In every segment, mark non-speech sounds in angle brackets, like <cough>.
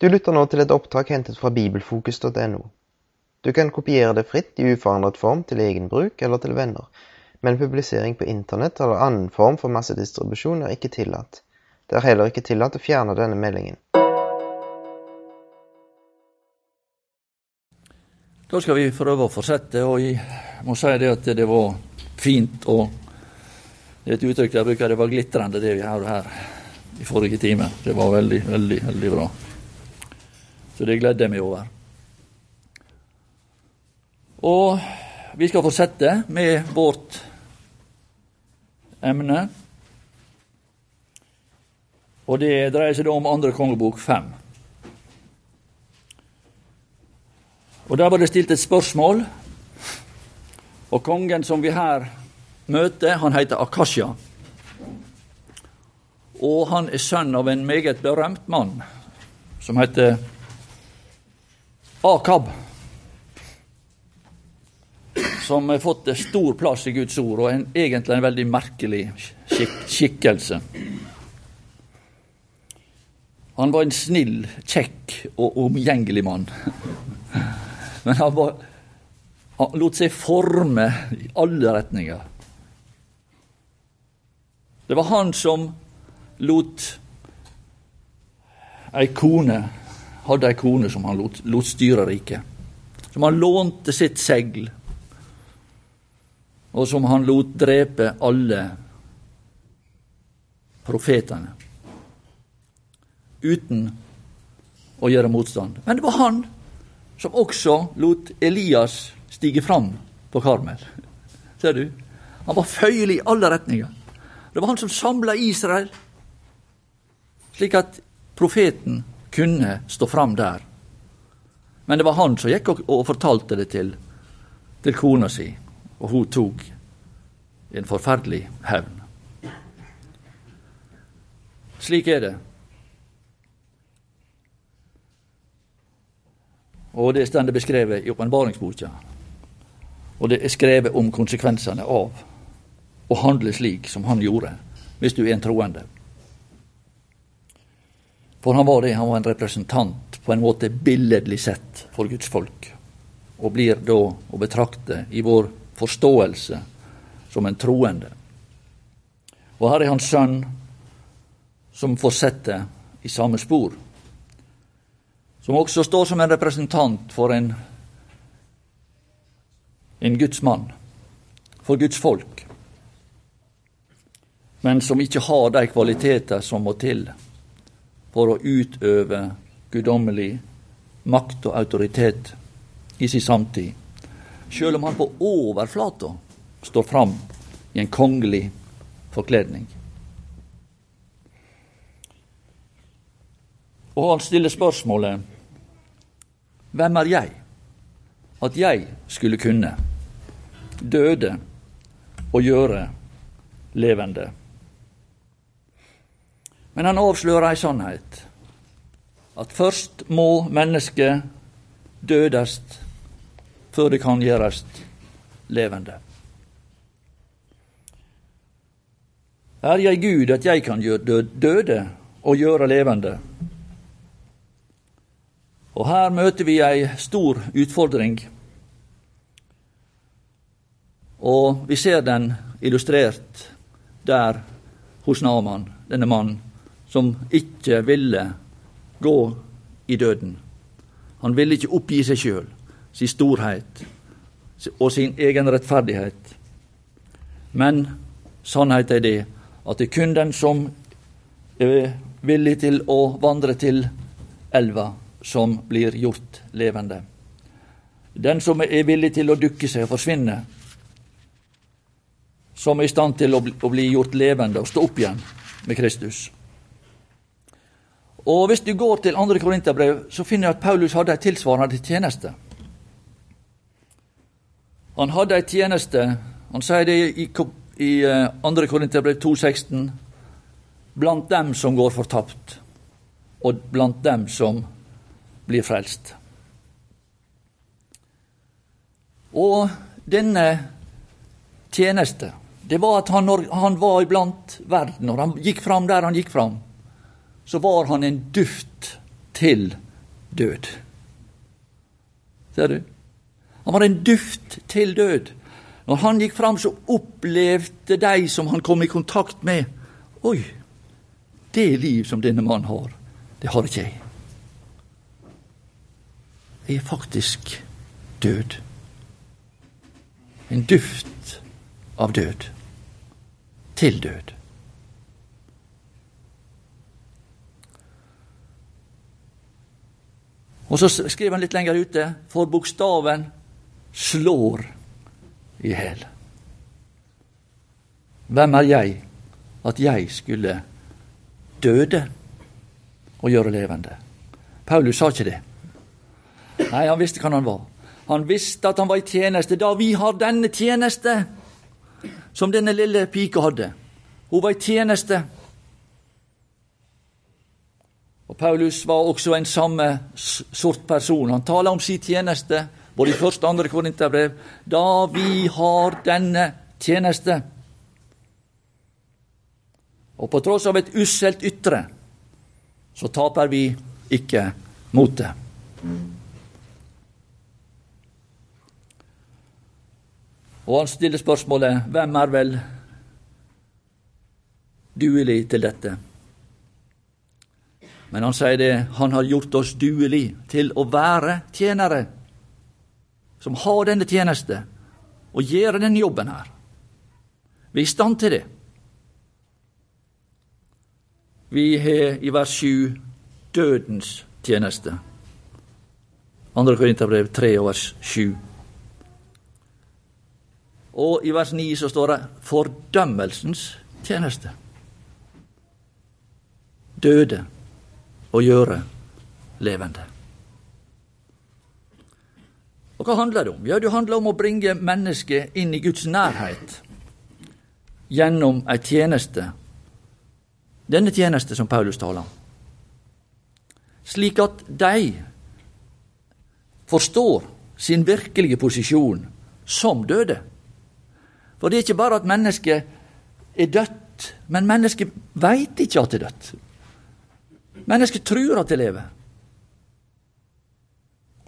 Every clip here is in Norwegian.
Du lytter nå til et opptak hentet fra bibelfokus.no. Du kan kopiere det fritt i uforandret form til egen bruk eller til venner, men publisering på internett eller annen form for massedistribusjon er ikke tillatt. Det er heller ikke tillatt å fjerne denne meldingen. Da skal vi prøve å fortsette, og jeg må si det at det var fint og Det er et uttrykk jeg bruker, det var glitrende det vi hadde her i forrige time. Det var veldig, veldig, veldig bra. Så det gleder jeg meg over. Og vi skal fortsette med vårt emne. Og det dreier seg da om andre kongebok fem. Og Der var det stilt et spørsmål, og kongen som vi her møter, han heter Akasha. Og han er sønn av en meget berømt mann som heter Akab. Som har fått stor plass i Guds ord, og en, egentlig en veldig merkelig skik skikkelse. Han var en snill, kjekk og omgjengelig mann. Men han, var, han lot seg forme i alle retninger. Det var han som lot ei kone hadde ei kone som han lot, lot styre riket. Som han lånte sitt segl, og som han lot drepe alle profetene. Uten å gjøre motstand. Men det var han som også lot Elias stige fram på Karmel. Ser du? Han var føyelig i alle retninger. Det var han som samla Israel, slik at profeten kunne stå fram der. Men det var han som gikk og, og fortalte det til, til kona si, og hun tok en forferdelig hevn. Slik er det. Og det står beskrevet i åpenbaringsboka. Og det er skrevet om konsekvensene av å handle slik som han gjorde, hvis du er en troende. For han var det, han var en representant, på en måte billedlig sett, for Guds folk. Og blir da å betrakte i vår forståelse som en troende. Og her er hans sønn som fortsetter i samme spor. Som også står som en representant for en, en Guds mann, for Guds folk. Men som ikke har de kvaliteter som må til for å utøve guddommelig makt og autoritet i sin samtid, sjøl om han på overflata står fram i en kongelig forkledning. Og han stiller spørsmålet Hvem er jeg? At jeg skulle kunne døde og gjøre levende. Men han avslører ei sannhet. At først må mennesket dødast før det kan gjerast levende. Er jeg Gud at jeg kan gjøre døde og gjøre levende? Og her møter vi ei stor utfordring, og vi ser den illustrert der hos Naman, denne mannen som ikke ville gå i døden. Han ville ikke oppgi seg sjøl, sin storhet og sin egen rettferdighet. Men sannheten er det at det er kun den som er villig til å vandre til elva, som blir gjort levende. Den som er villig til å dukke seg og forsvinne, som er i stand til å bli gjort levende og stå opp igjen med Kristus. Og Hvis du går til 2. Korinterbrev, så finner du at Paulus hadde en tilsvarende tjeneste. Han hadde en tjeneste Han sier det i, i 2. Eh, Korinterbrev 2,16 blant dem som går fortapt, og blant dem som blir frelst. Og denne tjeneste, det var at han, han var iblant verden, når han gikk fram der han gikk fram, så var han en duft til død. Ser du? Han var en duft til død. Når han gikk fram, så opplevde de som han kom i kontakt med Oi, det liv som denne mannen har, det har ikke jeg. Jeg er faktisk død. En duft av død. Til død. Og så skriver han litt lenger ute for bokstaven slår i hæl. Hvem er jeg at jeg skulle døde og gjøre levende? Paulus sa ikke det. Nei, han visste hva han var. Han visste at han var i tjeneste. Da vi har denne tjeneste, som denne lille pika hadde Hun var i tjeneste og Paulus var også en samme sort person. Han taler om sin tjeneste, både i første og andre korinterbrev. Da vi har denne tjeneste. Og på tross av et usselt ytre, så taper vi ikke motet. Og han stiller spørsmålet hvem er vel duelig til dette? Men han sier det, han har gjort oss duelig til å være tjenere, som har denne tjeneste, og gjør denne jobben her. Vi er i stand til det. Vi har i vers 7 dødens tjeneste. Andre Korinterbrev 3 og vers 7. Og i vers 9 så står det fordømmelsens tjeneste. Døde å gjøre levende. Og Hva handler det om? Ja, Det handler om å bringe mennesket inn i Guds nærhet gjennom ei tjeneste, denne tjeneste som Paulus taler om, slik at de forstår sin virkelige posisjon som døde. For det er ikke bare at mennesket er dødt, men mennesket veit ikke at det er dødt. Mennesket tror at det lever.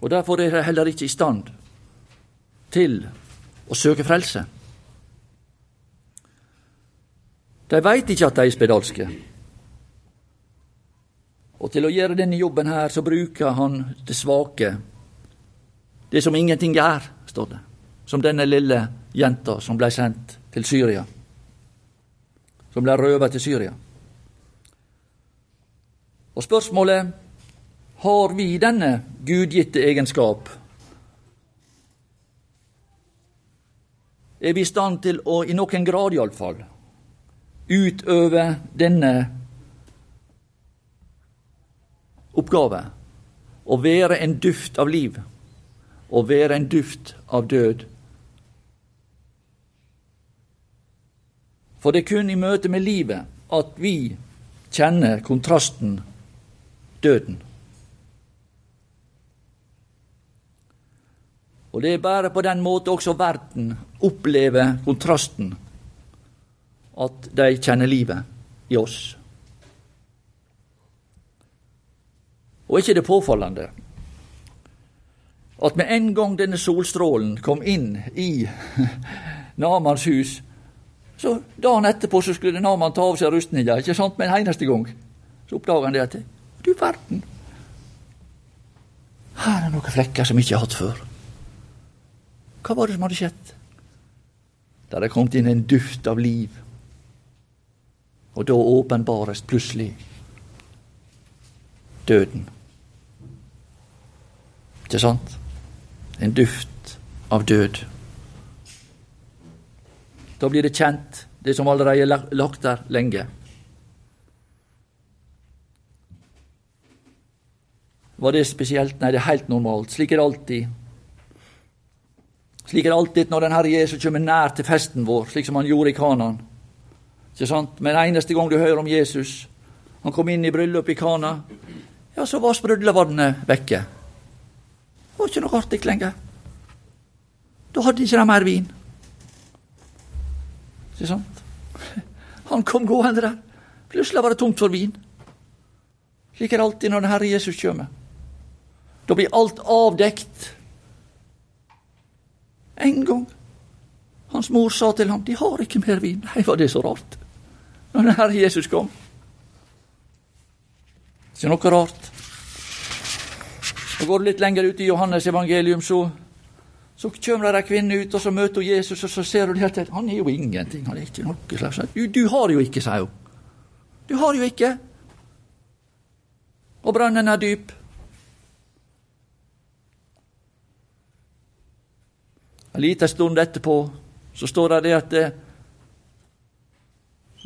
Og derfor er de heller ikke i stand til å søke frelse. De veit ikke at de er spedalske. Og til å gjøre denne jobben her, så bruker han det svake. Det som ingenting er, står det. Som denne lille jenta som blei sendt til Syria. Som blei røvet til Syria. Og spørsmålet har vi denne gudgitte egenskap? Er vi i stand til å, i noen grad iallfall, utøve denne oppgave? Å være en duft av liv, å være en duft av død. For det er kun i møte med livet at vi kjenner kontrasten døden. Og det er bare på den måte også verden opplever kontrasten, at de kjenner livet i oss. Og er ikke det påfallende at med en gang denne solstrålen kom inn i <laughs> Namans hus, så dagen etterpå så skulle Naman ta av seg rustninga, ikke sant, med en eneste gang. Så oppdaga han det at du verden. Her er noen flekker som jeg ikke har hatt før. Hva var det som hadde skjedd? Det kommet inn en duft av liv. Og da åpenbares plutselig døden. Ikke sant? En duft av død. Da blir det kjent, det som allerede er lagt der lenge. Var det spesielt? Nei, det er helt normalt. Slik er det alltid. Slik er det alltid når den Herre Jesus kommer nær til festen vår, slik som han gjorde i Kanan. Ikke sant? Men eneste gang du hører om Jesus, han kom inn i bryllupet i Kana, ja, så var sprudlevannet vekke. Det var ikke noe artig lenger. Da hadde ikke de mer vin. Ikke sant? <laughs> Han kom gående der. Plutselig var det tomt for vin. Slik er det alltid når den Herre Jesus kommer. Da blir alt avdekt. En gang hans mor sa til ham, 'De har ikke mer vin'. Nei, var det så rart? Når den Herre Jesus kom. Ikke noe rart. Og Går du litt lenger ut i Johannes evangelium, så, så kommer det ei kvinne ut, og så møter hun Jesus, og så ser hun at han er jo ingenting. Han er ikke noe slags Du, du har jo ikke, sier hun. Du har jo ikke. Og brønnen er dyp. En liten stund etterpå så står det det at det,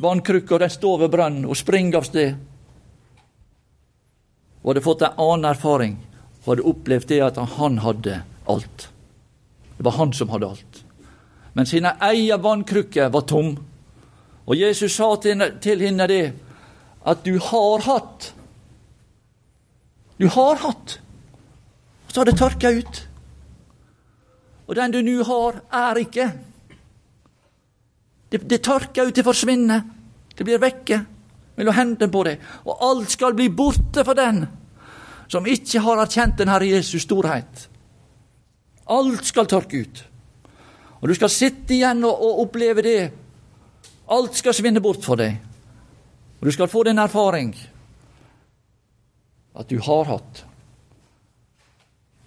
vannkrukka den står ved brønnen og springer av sted. Og hadde fått en annen erfaring og hadde opplevd det at han hadde alt. Det var han som hadde alt. Men sine egne vannkrukker var tom. Og Jesus sa til henne det at du har hatt. Du har hatt. Og Så har det tørka ut. Og den du nå har, er ikke. Det, det tørker ut, det forsvinner. Det blir vekke mellom hendene på deg. Og alt skal bli borte for den som ikke har erkjent den Herre Jesus storhet. Alt skal tørke ut. Og du skal sitte igjen og, og oppleve det. Alt skal svinne bort for deg. Og du skal få den erfaring at du har hatt.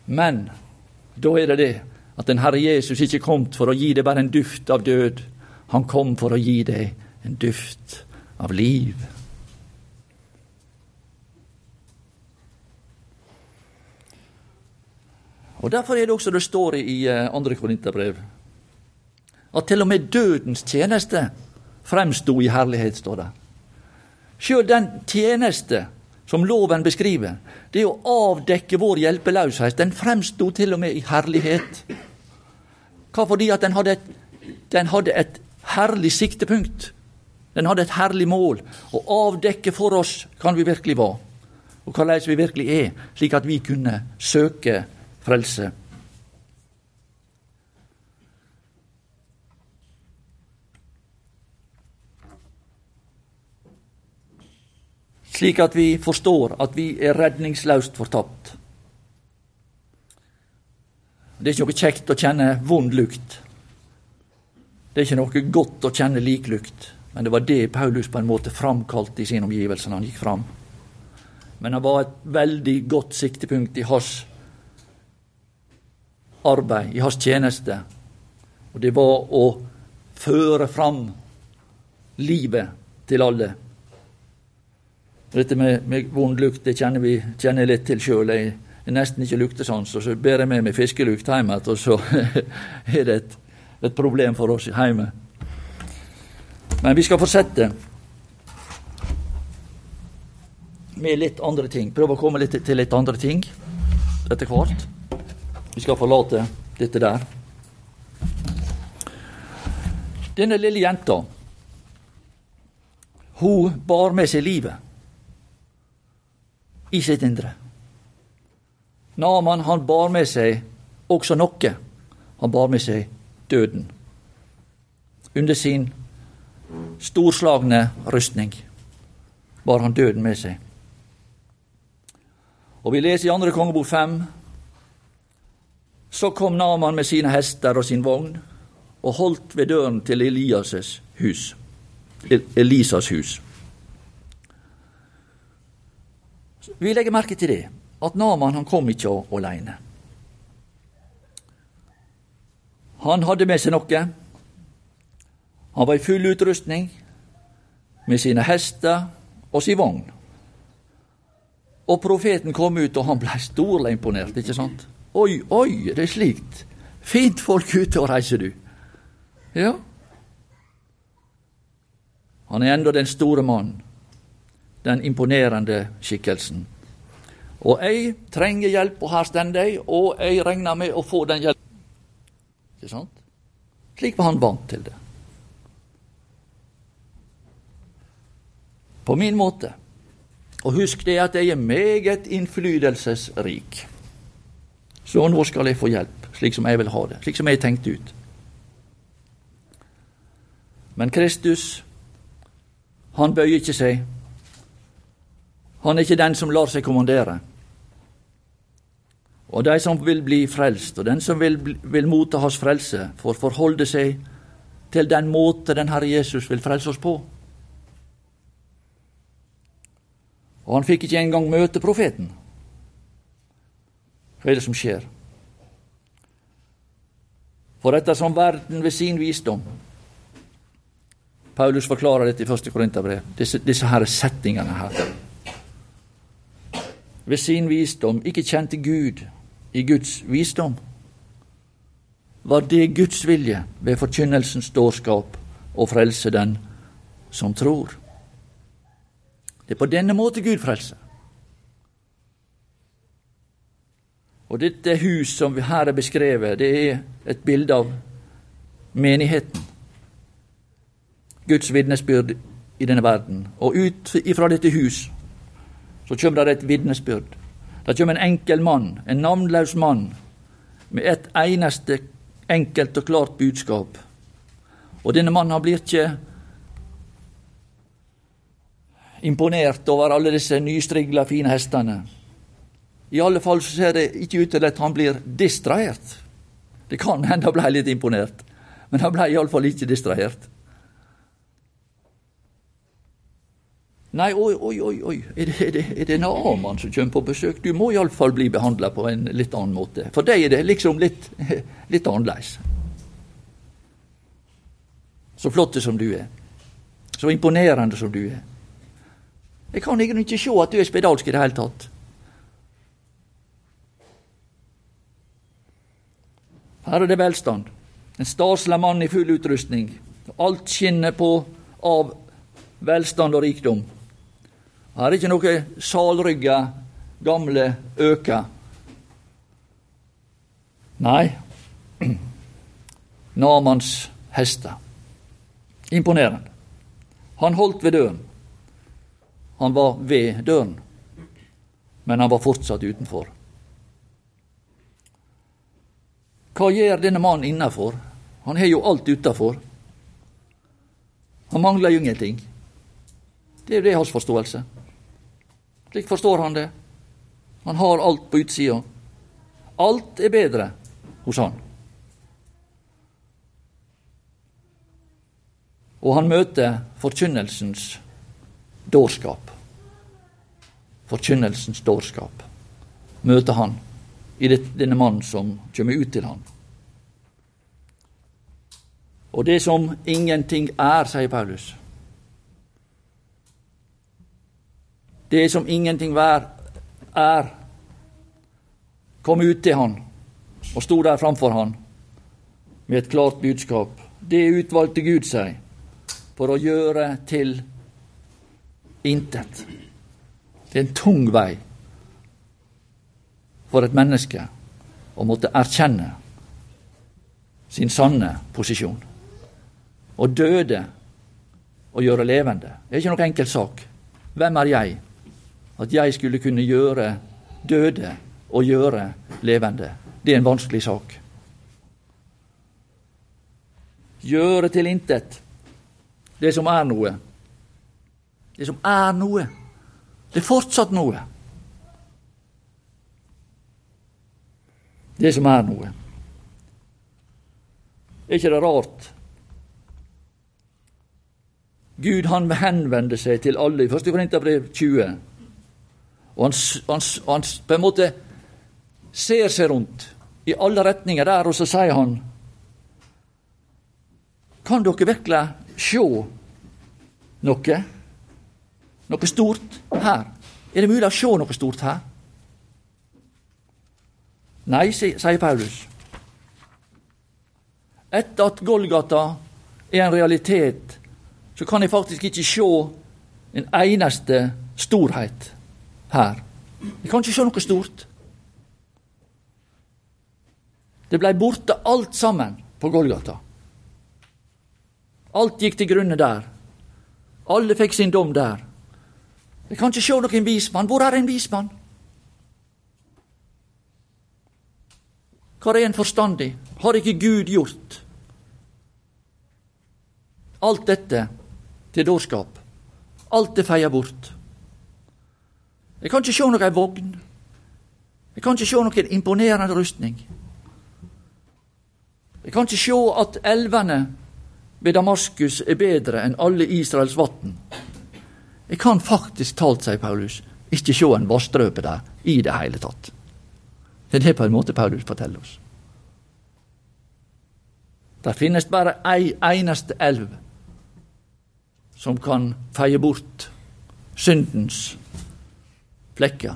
Men da er det det at den Herre Jesus ikke kom for å gi deg bare en duft av død. Han kom for å gi deg en duft av liv. Og Derfor er det også det står i eh, andre Korinterbrev at til og med dødens tjeneste fremsto i herlighet, står det. Sjøl den tjeneste som loven beskriver, det å avdekke vår hjelpeløshet, den fremsto til og med i herlighet. Hva fordi at den hadde, et, den hadde et herlig siktepunkt. Den hadde et herlig mål. Å avdekke for oss kan vi virkelig være, og hvordan vi virkelig er, slik at vi kunne søke frelse. Slik at vi forstår at vi er redningsløst fortapt. Det er ikke noe kjekt å kjenne vond lukt. Det er ikke noe godt å kjenne liklukt. Men det var det Paulus på en måte framkalte i sin omgivelse han gikk fram. Men han var et veldig godt siktepunkt i hans arbeid, i hans tjeneste. Og det var å føre fram livet til alle. Dette med, med vond lukt det kjenner vi kjenner litt til sjøl er nesten ikke luktesans, og så ber jeg med meg fiskelukt hjem igjen, og så <laughs> er det et, et, problem for oss hjemme. Men vi skal fortsette med litt andre ting. Prøve å komme litt til litt andre ting etter hvert. Vi skal forlate dette der. Denne lille jenta, hun bar med seg livet i sitt indre. Naman han bar med seg også noe. Han bar med seg døden. Under sin storslagne rustning bar han døden med seg. Og vi leser i andre kongebok fem. Så kom Naman med sine hester og sin vogn og holdt ved døren til Elias' hus. Elisas hus. Vi legger merke til det at Naman han kom ikke alene. Han hadde med seg noe. Han var i full utrustning med sine hester og sin vogn. Og profeten kom ut, og han ble storlig imponert, ikke sant? Oi, oi, det er slikt. Fint folk ute og reiser, du. Ja. Han er enda den store mannen, den imponerende skikkelsen. Og jeg trenger hjelp, og her står jeg, og jeg regner med å få den hjelpen. Ikke sant? Slik var han vant til det. På min måte. Og husk det at jeg er meget innflytelsesrik. Så nå skal jeg få hjelp, slik som jeg vil ha det, slik som jeg tenkte ut. Men Kristus, han bøyer ikke seg. Han er ikke den som lar seg kommandere. Og de som vil bli frelst, og den som vil, vil motta hans frelse, får forholde seg til den måte den Herre Jesus vil frelse oss på. Og han fikk ikke engang møte profeten. Hva er det som skjer? For ettersom verden ved sin visdom Paulus forklarer dette i første Korinterbrev, disse, disse her settingene her. Ved sin visdom ikke kjente Gud i Guds visdom. Var det Guds vilje ved forkynnelsens dårskap å frelse den som tror? Det er på denne måte Gud frelser. Og dette hus som her er beskrevet, det er et bilde av menigheten. Guds vitnesbyrd i denne verden. Og ut ifra dette hus så kommer det et vitnesbyrd. Det kommer en enkel mann, en navnløs mann, med et eneste enkelt og klart budskap. Og denne mannen han blir ikke imponert over alle disse nystrigla, fine hestene. I alle fall så ser det ikke ut til at han blir distrahert. Det kan hende han ble litt imponert, men han ble iallfall ikke distrahert. Nei, oi, oi, oi, oi. Er, det, er, det, er det en annen mann som kommer på besøk? Du må iallfall bli behandla på en litt annen måte. For deg er det liksom litt, <laughs> litt annerledes. Så flott som du er. Så imponerende som du er. Jeg kan egentlig ikke se at du er spedalsk i det hele tatt. Her er det velstand. En staselig mann i full utrustning. Alt skinner på av velstand og rikdom. Her er ikke noe salrygga, gamle øker. Nei, <clears throat> Namans hester. Imponerende. Han holdt ved døren. Han var ved døren, men han var fortsatt utenfor. Hva gjør denne mannen innafor? Han har jo alt utafor. Han mangler jo ingenting. Det er jo det hans forståelse. Slik forstår han det. Han har alt på utsida. Alt er bedre hos han. Og han møter forkynnelsens dårskap. Forkynnelsens dårskap møter han i denne mannen som kommer ut til han. Og det som ingenting er, sier Paulus. Det som ingenting vær, er, kom ut til han og sto der framfor han med et klart budskap. Det utvalgte Gud seg for å gjøre til intet. Det er en tung vei for et menneske å måtte erkjenne sin sanne posisjon. Å døde og gjøre levende. Det er ikke noen enkel sak. Hvem er jeg? At jeg skulle kunne gjøre døde og gjøre levende. Det er en vanskelig sak. Gjøre til intet det som er noe det som er noe. Det er fortsatt noe. Det som er noe. Er ikke det rart? Gud han henvender seg til alle i 1. Korinterbrev 20. Og han, han, han på en måte ser seg rundt i alle retninger der, og så sier han Kan dere virkelig sjå noe? noe stort her? Er det mulig å se noe stort her? Nei, sier Paulus. Etter at Golgata er en realitet, så kan jeg faktisk ikke se en eneste storhet her. Vi kan ikke se noe stort. Det blei borte alt sammen på Golgata. Alt gikk til grunne der. Alle fikk sin dom der. Jeg kan ikke se noen vismann. Hvor er en vismann? Hvor er en forstandig? Har ikke Gud gjort alt dette til dårskap? Alt er feia bort. Jeg kan ikke se noen vogn. Jeg kan ikke se noen imponerende rustning. Jeg kan ikke se at elvene ved Damaskus er bedre enn alle Israels vatn. Jeg kan faktisk talt, sier Paulus, ikke se en vassdråpe der i det hele tatt. Det er det på en måte Paulus forteller oss. Der finnes bare ei eneste elv som kan feie bort syndens flekker.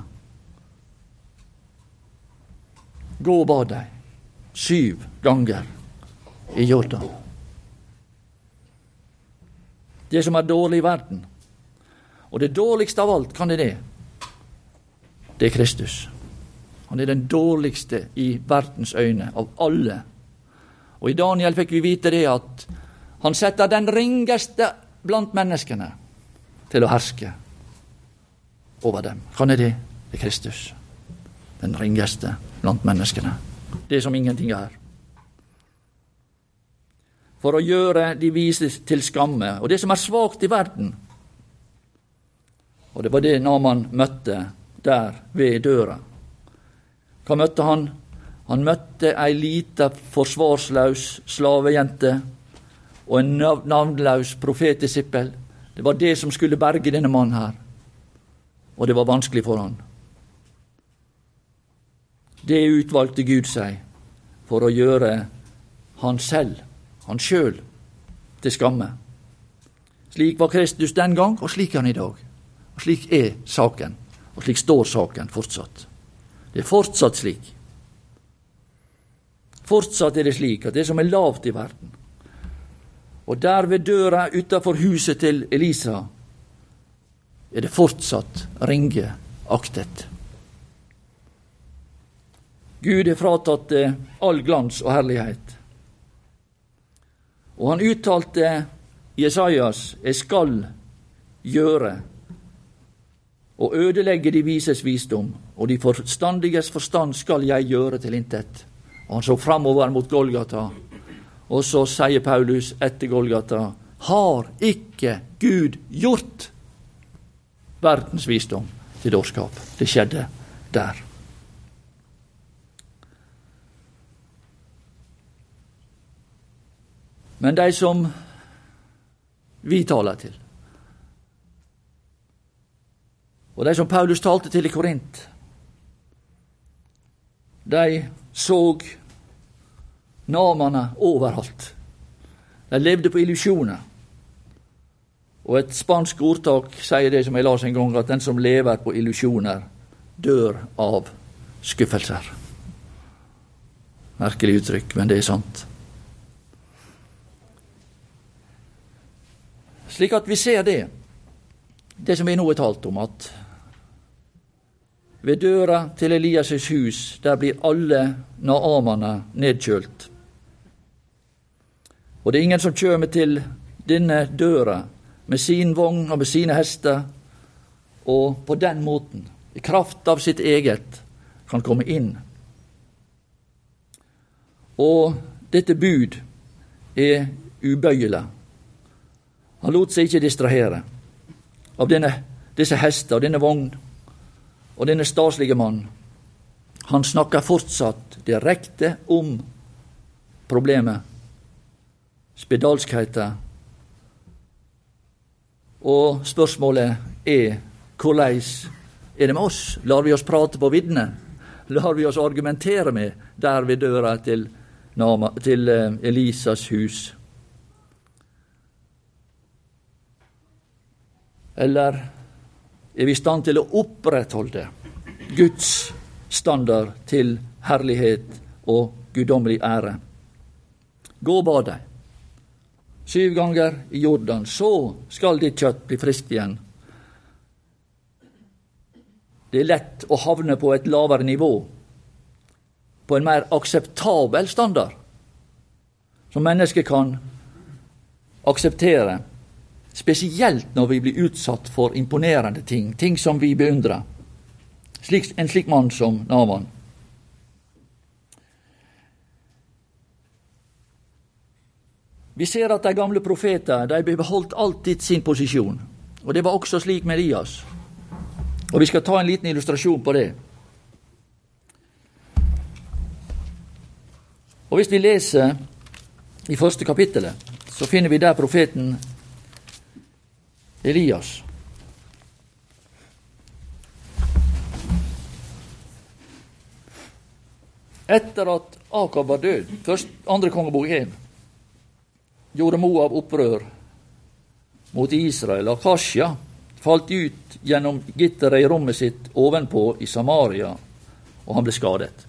Gå og bad deg syv ganger i Jordan. Det som er dårlig i verden, og det dårligste av alt, kan det det? Det er Kristus. Han er den dårligste i verdens øyne av alle. Og i Daniel fikk vi vite det at han setter den ringeste blant menneskene til å herske over dem. Han er det? Det er Kristus. Den ringeste blant menneskene. Det som ingenting er. For å gjøre de vise til skamme. Og det som er svakt i verden. Og det var det Naman møtte der ved døra. Hva møtte han? Han møtte ei lita, forsvarslaus slavejente og en navnlaus profetdisippel. Det var det som skulle berge denne mannen her. Og det var vanskelig for han. Det utvalgte Gud seg for å gjøre han selv, han sjøl, til skamme. Slik var Kristus den gang, og slik er han i dag. Og Slik er saken, og slik står saken fortsatt. Det er fortsatt slik. Fortsatt er det slik at det som er lavt i verden, og der ved døra utafor huset til Elisa, er det fortsatt ringeaktet. Gud er fratatt det all glans og herlighet. Og han uttalte Jesajas, 'Jeg skal gjøre' og ødelegge de vises visdom, og de forstandiges forstand skal jeg gjøre til intet. Og han så framover mot Golgata, og så sier Paulus etter Golgata, har ikke Gud gjort verdens visdom til dårskap? Det skjedde der. Men de som vi taler til, og de som Paulus talte til i Korint, de så namene overalt. De levde på illusjoner. Og et spansk ordtak sier det som jeg las en gang, at den som lever på illusjoner, dør av skuffelser. Merkelig uttrykk, men det er sant. Slik at vi ser det, det som vi nå har talt om, at ved døra til Elias' hus, der blir alle naamene nedkjølt. Og det er ingen som kjømer til denne døra med sin vogn og med sine hester, og på den måten, i kraft av sitt eget, kan komme inn. Og dette bud er ubøyelig. Han lot seg ikke distrahere av denne, disse hester og denne vogn og denne staselige mann. Han snakker fortsatt direkte om problemet, spedalskheten. Og spørsmålet er hvordan er det med oss? Lar vi oss prate på viddene? Lar vi oss argumentere med der ved døra til, til eh, Elisas hus? Eller er vi i stand til å opprettholde Guds standard til herlighet og guddommelig ære? Gå og bad deg. Syv ganger i Jordan, så skal ditt kjøtt bli friskt igjen. Det er lett å havne på et lavere nivå, på en mer akseptabel standard, som mennesket kan akseptere Spesielt når vi blir utsatt for imponerende ting, ting som vi beundrer. En slik mann som Naman. Vi ser at de gamle profeter de beholdt alltid sin posisjon. Og Det var også slik med Elias. Og Vi skal ta en liten illustrasjon på det. Og Hvis vi leser i første kapittelet, så finner vi der profeten Elias. Etter at Akab var død, først andre kongebok 1, gjorde Moab opprør mot Israel. Akasja falt ut gjennom gitteret i rommet sitt ovenpå i Samaria, og han ble skadet.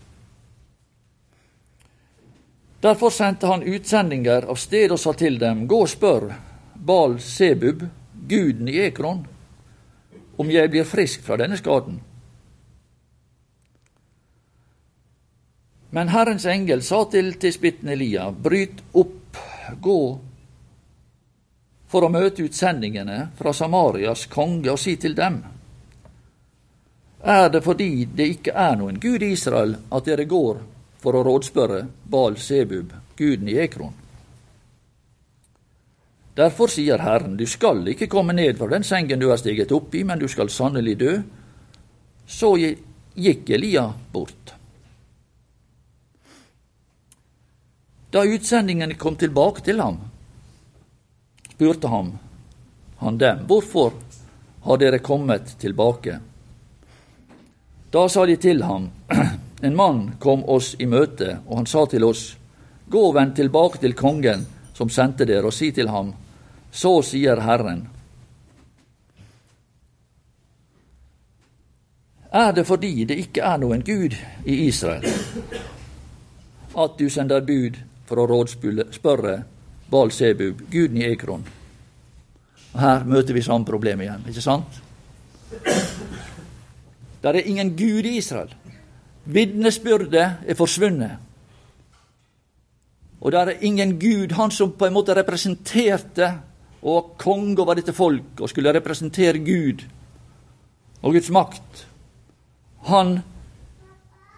Derfor sendte han utsendinger av sted og sa til dem, gå og spør Bal Sebub, guden i Ekron, om jeg blir frisk fra denne skaden. Men Herrens engel sa til tisbitten Elia, bryt opp, gå for å møte utsendingene fra Samarias konge og si til dem:" Er det fordi det ikke er noen gud i Israel at dere går for å rådspørre Bal Sebub, guden i Ekron? Derfor sier Herren, du skal ikke komme ned fra den sengen du har steget opp i, men du skal sannelig dø. Så gikk Elia bort. Da utsendingene kom tilbake til ham, spurte ham, han dem, hvorfor har dere kommet tilbake? Da sa de til ham, <clears throat> en mann kom oss i møte, og han sa til oss, gå og vend tilbake til kongen som sendte dere, og si til ham, så sier Herren. Er det fordi det ikke er noen Gud i Israel, at du sender bud for å rådspørre Baal Sebub, guden i Ekron. Og Her møter vi samme problem igjen, ikke sant? Der er ingen gud i Israel. Vitnesbyrdet er forsvunnet. Og der er ingen gud, han som på en måte representerte og var konge over dette folk og skulle representere Gud og Guds makt. Han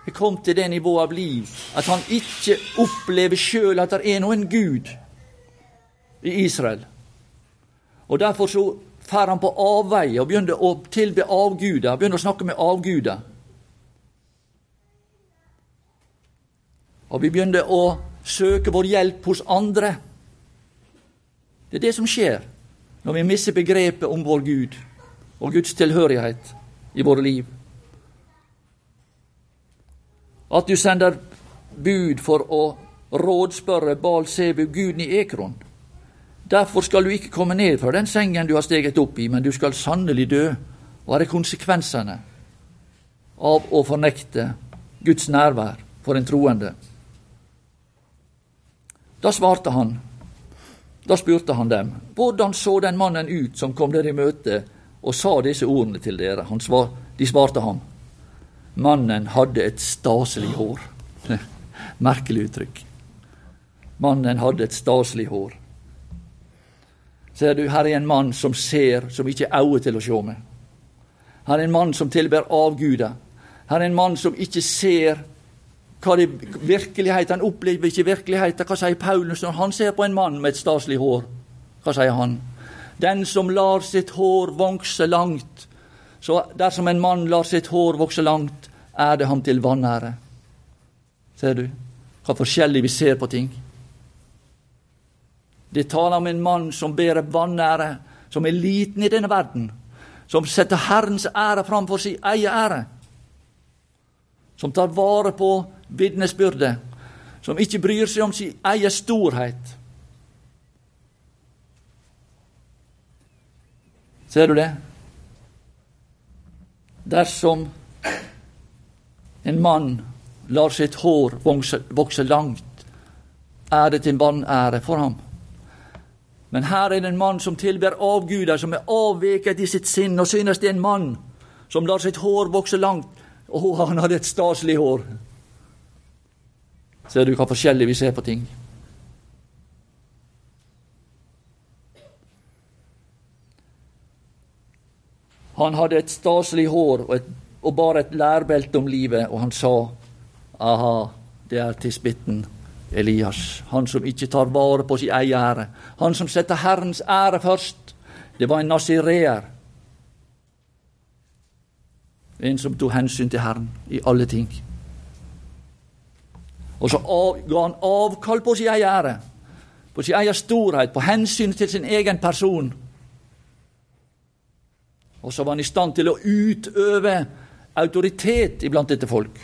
er kommet til det nivået av liv at han ikke opplever sjøl at det er noen Gud i Israel. Og Derfor så drar han på avveie og begynner å tilbe avguder, begynner å snakke med avguder. Og vi begynner å søke vår hjelp hos andre. Det er det som skjer når vi mister begrepet om vår Gud og Guds tilhørighet i våre liv. At du sender bud for å rådspørre Bal Sebu, guden i Ekron. Derfor skal du ikke komme ned fra den sengen du har steget opp i, men du skal sannelig dø. Hva er konsekvensene av å fornekte Guds nærvær for en troende? Da svarte han, da spurte han dem, hvordan så den mannen ut som kom dere i møte og sa disse ordene til dere? Svar, de svarte ham, mannen hadde et staselig hår. Merkelig uttrykk. Mannen hadde et staselig hår. Ser du, her er en mann som ser, som ikke er øye til å se med. Her er en mann som tilber avguder. Her er en mann som ikke ser hva det virkeligheten. Han opplever ikke virkeligheten. Hva sier Paulus når han ser på en mann med et staselig hår? Hva sier han? Den som lar sitt hår vokse langt. Så dersom en mann lar sitt hår vokse langt, er det ham til vanære. Ser du hva forskjellig vi ser på ting? Det taler om en mann som bærer vanære, som er liten i denne verden, som setter Herrens ære framfor sin egen ære, som tar vare på vitnesbyrdet, som ikke bryr seg om sin egen storhet. Ser du det? Dersom en mann lar sitt hår vokse, vokse langt, er det til vanære for ham. Men her er det en mann som tilber avguder, som er avveket i sitt sinn, og synes det er en mann som lar sitt hår vokse langt. Å, han hadde et staselig hår. Ser du hva forskjellig vi ser på ting? Han hadde et staselig hår og, et, og bar et lærbelte om livet, og han sa aha, det er tisbitten Elias, han som ikke tar vare på sin egen ære, han som setter Herrens ære først. Det var en nasireer. En som tok hensyn til Herren i alle ting. Og så av, ga han avkall på sin egen ære, på sin egen storhet, på hensyn til sin egen person. Og så var han i stand til å utøve autoritet iblant dette folk.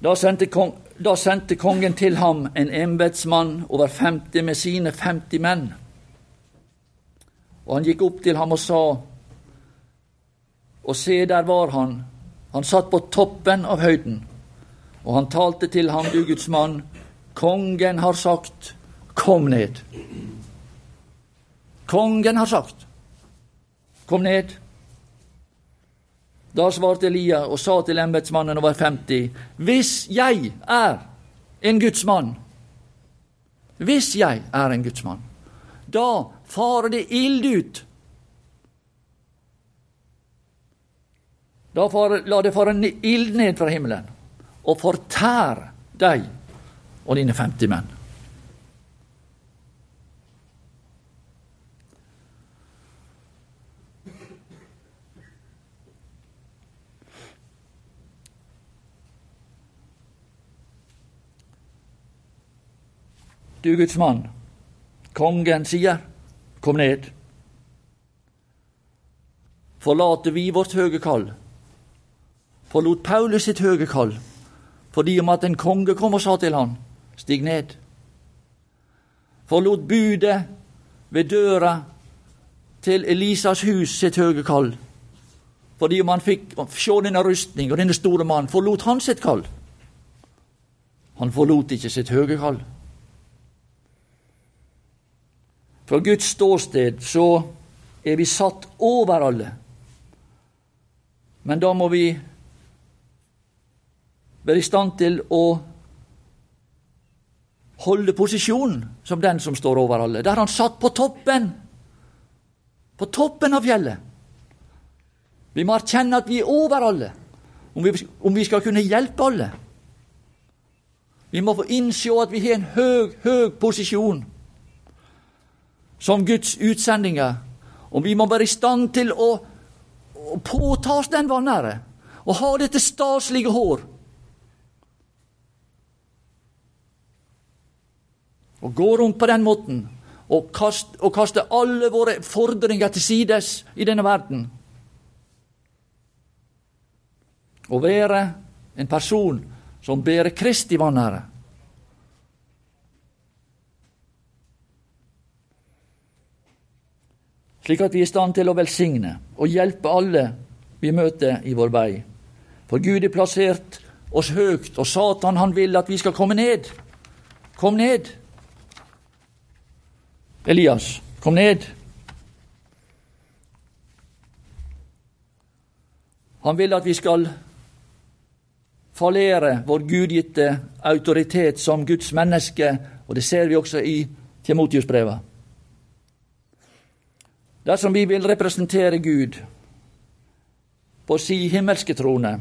Da sendte, kong, da sendte kongen til ham en embetsmann over 50 med sine 50 menn. Og han gikk opp til ham og sa, og se, der var han. Han satt på toppen av høyden, og han talte til ham, du Guds mann, kongen har sagt, kom ned. Kongen har sagt, kom ned. Da svarte Elia og sa til embetsmannen over 50.: Hvis jeg er en gudsmann, hvis jeg er en gudsmann, da farer det ild ut. Da far, la det fare ild ned fra himmelen og fortær deg og dine 50 menn. Du Guds mann, kongen sier, kom ned. Forlater vi vårt høge kall? Forlot Paulus sitt høge kall fordi om at en konge kom og sa til han, stig ned. Forlot budet ved døra til Elisas hus sitt høge kall fordi om han fikk se denne rustning og denne store mannen, forlot han sitt kall. Han forlot ikke sitt høge kall. Fra Guds ståsted så er vi satt over alle. Men da må vi være i stand til å holde posisjonen som den som står over alle. Der han satt på toppen. På toppen av fjellet. Vi må erkjenne at vi er over alle, om vi, om vi skal kunne hjelpe alle. Vi må få innse at vi har en høg, høg posisjon som Guds utsendinger. Og vi må være i stand til å, å påta oss den vanære og ha dette staselige hår. Og gå rundt på den måten og kaste, og kaste alle våre fordringer til sides i denne verden. Å være en person som bærer Kristi vanære. Slik at vi er i stand til å velsigne og hjelpe alle vi møter i vår vei. For Gud er plassert oss høyt, og Satan han vil at vi skal komme ned. Kom ned. Elias, kom ned. Han vil at vi skal fallere vår gudgitte autoritet som Guds menneske, og det ser vi også i Timotius-brevet. Dersom vi vil representere Gud på si himmelske trone,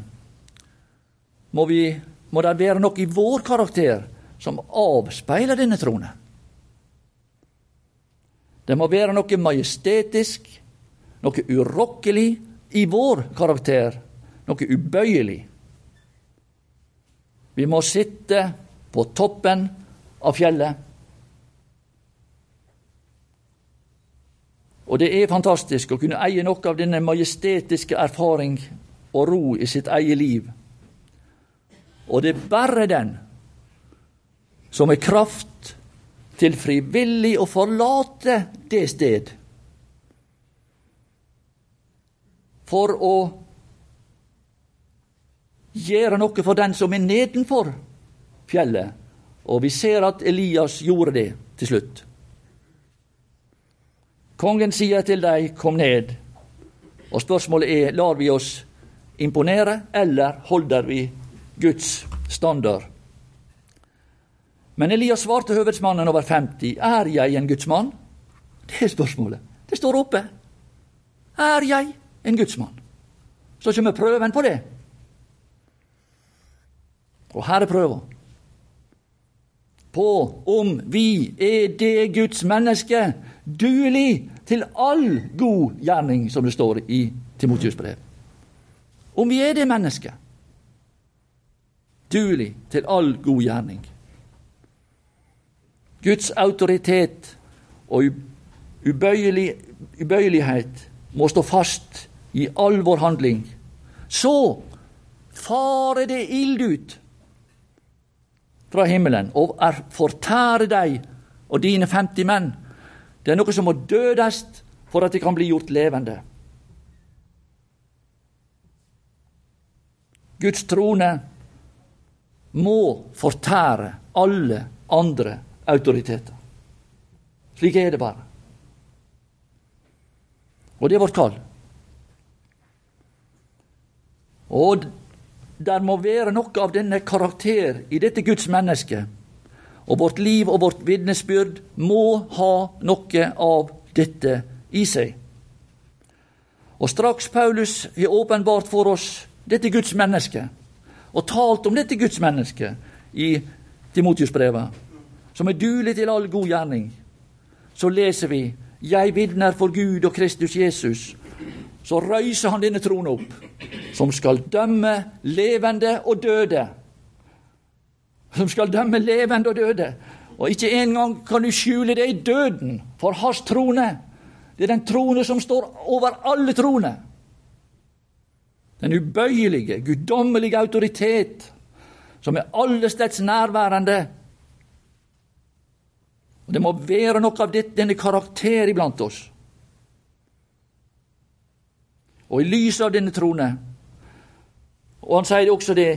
må, vi, må det være noe i vår karakter som avspeiler denne trone. Det må være noe majestetisk, noe urokkelig i vår karakter, noe ubøyelig. Vi må sitte på toppen av fjellet Og det er fantastisk å kunne eie noe av denne majestetiske erfaring og ro i sitt eget liv. Og det er bare den som er kraft til frivillig å forlate det sted for å gjøre noe for den som er nedenfor fjellet. Og vi ser at Elias gjorde det til slutt. Kongen sier til deg, kom ned. Og spørsmålet er, lar vi oss imponere, eller holder vi Guds standard? Men Elias svarte høvedsmannen over 50, er jeg en gudsmann? Det er spørsmålet. Det står oppe. Er jeg en gudsmann? Så kommer prøven på det. Og her er prøven. På om vi er det Guds menneske duelig til all god gjerning, som det står i Timotius brev. Om vi er det mennesket. Duelig til all god gjerning. Guds autoritet og ubøyelig, ubøyelighet må stå fast i all vår handling. Så farer det ild ut fra himmelen og er fortære deg og dine 50 menn. Det er noe som må dødes for at det kan bli gjort levende. Guds trone må fortære alle andre autoriteter. Slik er det bare. Og det er vårt kall. Og der må være noe av denne karakter i dette Guds menneske. Og vårt liv og vårt vitnesbyrd må ha noe av dette i seg. Og straks Paulus har åpenbart for oss dette Guds menneske, og talt om dette Guds menneske i Timotius-brevet, som er duelig til all god gjerning, så leser vi jeg vitner for Gud og Kristus Jesus. Så røyser han denne tronen opp, som skal dømme levende og døde. Som skal dømme levende og døde. Og ikke engang kan du skjule det i døden, for hans trone. Det er den trone som står over alle troner. Den ubøyelige, guddommelige autoritet, som er allesteds nærværende og Det må være noe av denne karakter iblant oss. Og i lys av denne trone Og han sier også det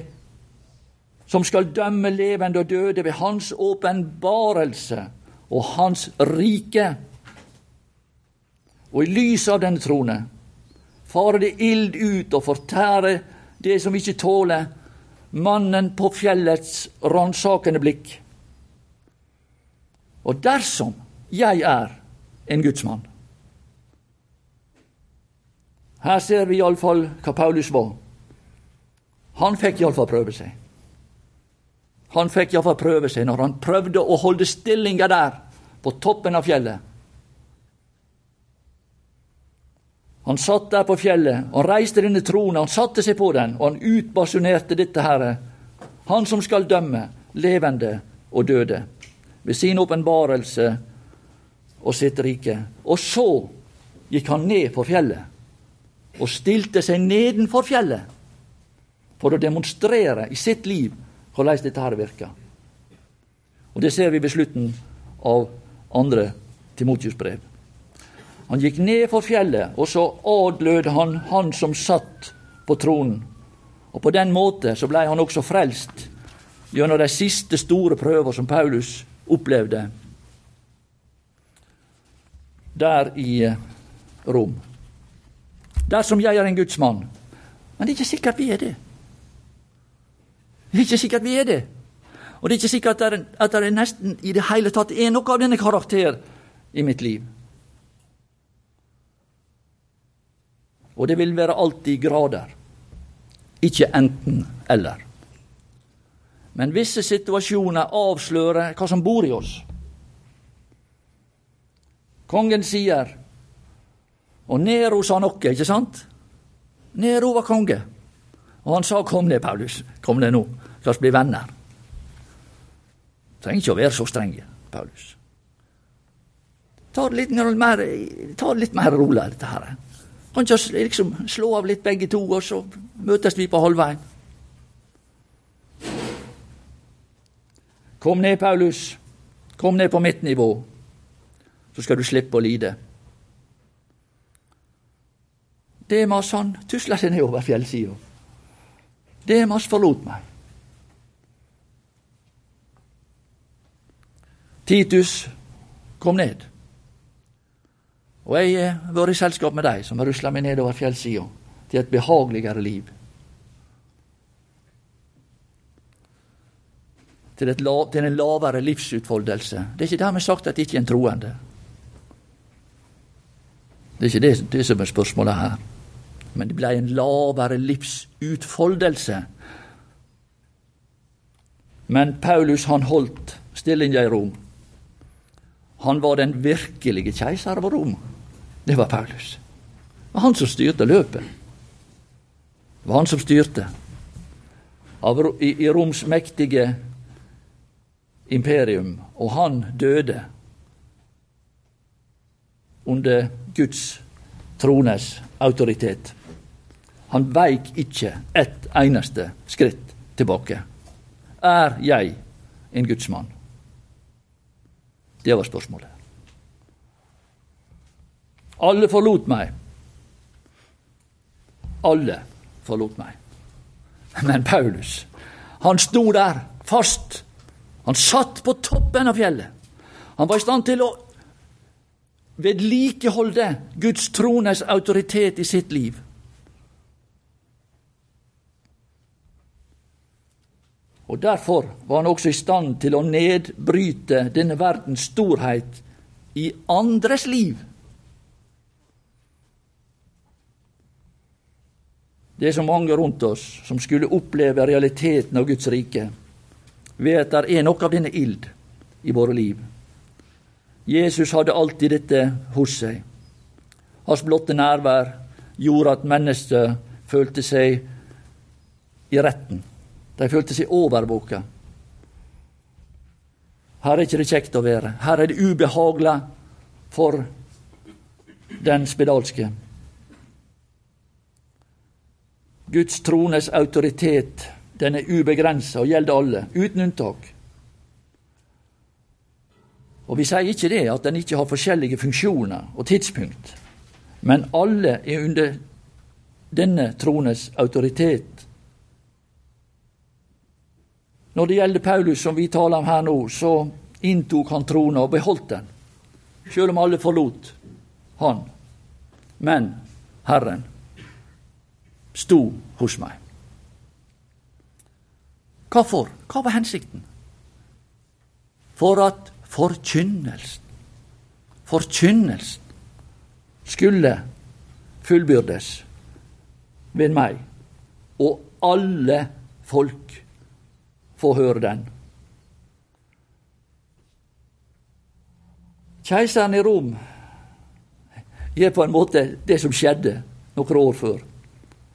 som skal dømme levende og døde ved hans åpenbarelse og hans rike. Og i lys av denne trone farer det ild ut og fortærer det som ikke tåler mannen på fjellets ransakende blikk. Og dersom jeg er en gudsmann Her ser vi iallfall hva Paulus var. Han fikk iallfall prøve seg. Han fikk iallfall prøve seg når han prøvde å holde stillinga der, på toppen av fjellet. Han satt der på fjellet, han reiste denne tronen, han satte seg på den, og han utbasunerte dette herre. Han som skal dømme levende og døde ved sin åpenbarelse og sitt rike. Og så gikk han ned på fjellet og stilte seg nedenfor fjellet for å demonstrere i sitt liv hvordan dette her virker. Og Det ser vi ved slutten av andre Timotius brev. Han gikk ned for fjellet, og så adlød han han som satt på tronen. Og På den måte så blei han også frelst gjennom de siste store prøver som Paulus opplevde der i eh, Rom. Dersom jeg er en gudsmann. Men det er ikke sikkert vi er det. Det er ikke sikkert vi er det. Og det er ikke sikkert at det, nesten i det hele tatt er noe av denne karakter i mitt liv. Og det vil være alltid grader, ikke enten-eller. Men visse situasjoner avslører hva som bor i oss. Kongen sier Og Nero sa noe, ikke sant? Nero var konge. Og han sa 'kom ned, Paulus. Kom ned nå. La oss bli venner'. Trenger ikke å være så streng, Paulus. Ta det litt mer, ta det litt mer rolig, dette her. Kan ikke liksom slå av litt begge to, og så møtes vi på halvveien. Kom ned, Paulus. Kom ned på mitt nivå, så skal du slippe å lide. Demas han tusla seg ned over fjellsida. Demas forlot meg. Titus kom ned. Og jeg har vært i selskap med deg som har rusla meg nedover fjellsida til et behageligere liv. til, lav, til en lavere livsutfoldelse. Det er ikke dermed sagt at det ikke er en troende. Det er ikke det, det som er spørsmålet her. Men det ble en lavere livsutfoldelse. Men Paulus han holdt stillinga i Rom. Han var den virkelige keiser av Rom. Det var Paulus. Det var han som styrte løpet. Det var han som styrte i Roms mektige imperium, og han døde under Guds trones autoritet. Han veik ikke ett eneste skritt tilbake. Er jeg en gudsmann? Det var spørsmålet. Alle forlot meg. Alle forlot meg. Men Paulus, han sto der fast. Han satt på toppen av fjellet. Han var i stand til å vedlikeholde Guds trones autoritet i sitt liv. Og Derfor var han også i stand til å nedbryte denne verdens storhet i andres liv. Det er så mange rundt oss som skulle oppleve realiteten av Guds rike ved at det er noe av denne ild i våre liv. Jesus hadde alltid dette hos seg. Hans blotte nærvær gjorde at mennesket følte seg i retten. De følte seg overvåka. Her er ikke det kjekt å være. Her er det ubehagelig for den spedalske. Guds trones autoritet den er ubegrensa og gjelder alle, uten unntak. Og Vi sier ikke det at den ikke har forskjellige funksjoner og tidspunkt, men alle er under denne trones autoritet. Når det gjelder Paulus, som vi taler om her nå, så inntok han trona og beholdt den, selv om alle forlot han. Men Herren sto hos meg. Hvorfor? Hva var hensikten? For at forkynnelsen, forkynnelsen, skulle fullbyrdes ved meg, og alle folk få høre den. Keiseren i Rom gjør på en måte det som skjedde noen år før.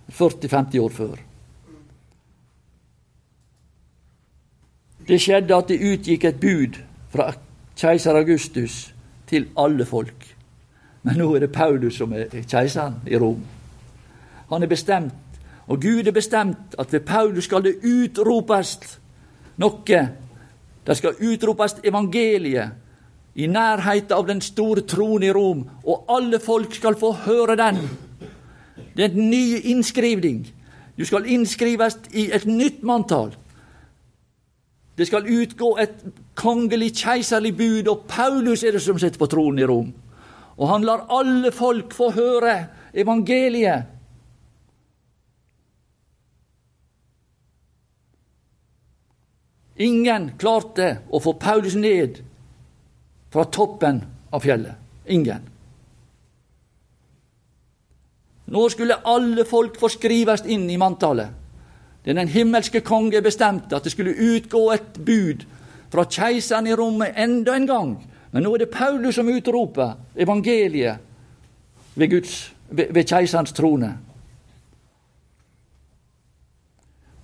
40-50 år før. Det skjedde at det utgikk et bud fra keiser Augustus til alle folk. Men nå er det Paulus som er keiseren i Rom. Han er bestemt, og Gud er bestemt, at ved Paulus skal det utropes noe. Det skal utropes evangeliet i nærheten av den store tronen i Rom, og alle folk skal få høre den. Det er en ny innskrivning. Du skal innskrives i et nytt manntall. Det skal utgå et kongelig, keiserlig bud, og Paulus er det som sitter på tronen i Rom. Og han lar alle folk få høre evangeliet. Ingen klarte å få Paulus ned fra toppen av fjellet. Ingen. Nå skulle alle folk få skrives inn i manntallet. Det den himmelske konge bestemte at det skulle utgå et bud fra keiseren i rommet enda en gang. Men nå er det Paulus som utroper evangeliet ved, Guds, ved, ved keiserens trone.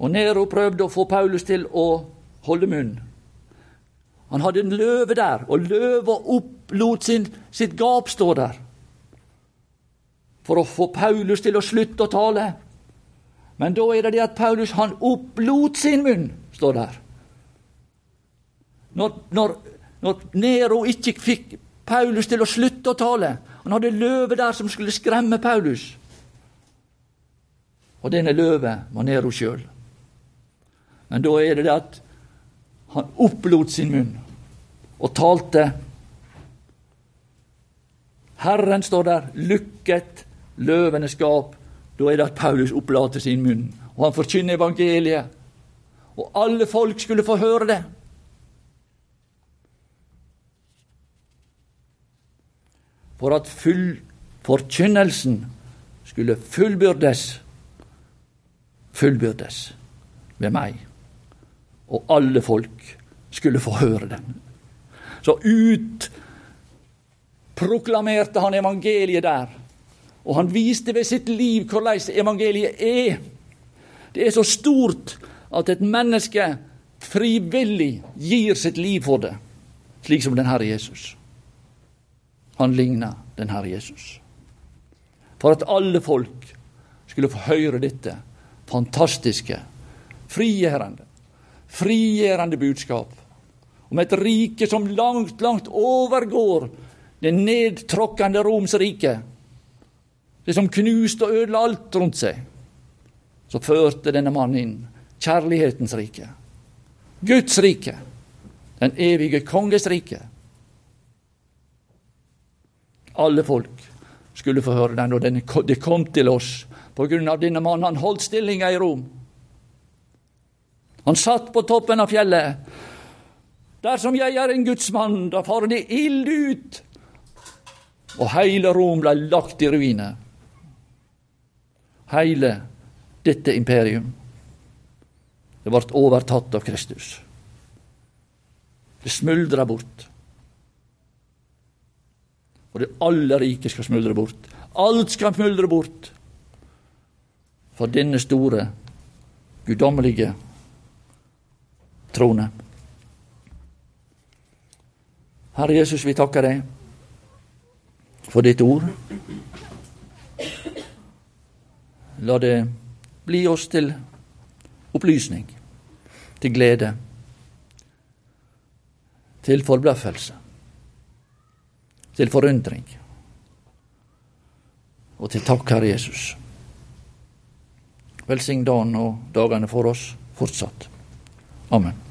Og Nero prøvde å få Paulus til å holde munn. Han hadde en løve der, og løva opplot sin, sitt gap stå der for å få Paulus til å slutte å tale. Men da er det det at Paulus han opplot sin munn, står der. Når, når, når Nero ikke fikk Paulus til å slutte å tale Han hadde løve der som skulle skremme Paulus. Og denne løve var Nero sjøl. Men da er det det at han opplot sin munn og talte. Herren står der, lukket løvenes skap. da er det at Paulus opplater sin munn, og han forkynner evangeliet. Og alle folk skulle få høre det. For at full forkynnelsen skulle fullbyrdes, fullbyrdes ved meg. Og alle folk skulle få høre den. Så ut proklamerte han evangeliet der og han viste ved sitt liv hvordan evangeliet er. Det er så stort at et menneske frivillig gir sitt liv for det, slik som den Herre Jesus. Han ligner den Herre Jesus. For at alle folk skulle få høre dette fantastiske, frigjørende, frigjørende budskap om et rike som langt, langt overgår det nedtråkkende Roms rike, det som knuste og ødela alt rundt seg. Så førte denne mannen inn kjærlighetens rike, Guds rike, den evige konges rike. Alle folk skulle få høre den, og det kom til oss på grunn av denne mannen. Han holdt stillinga i Rom. Han satt på toppen av fjellet. Dersom jeg er en gudsmann, da farer det ild ut. Og hele Rom ble lagt i ruiner. Hele dette imperium. Det ble overtatt av Kristus. Det smuldra bort. Og det aller rike skal smuldre bort. Alt skal smuldre bort for denne store, guddommelige trone. Herre Jesus, vi takker deg for ditt ord. La det bli oss til opplysning, til glede, til forbløffelse, til forundring og til takk, Herre Jesus. Velsign dagen og dagene for oss fortsatt. Amen.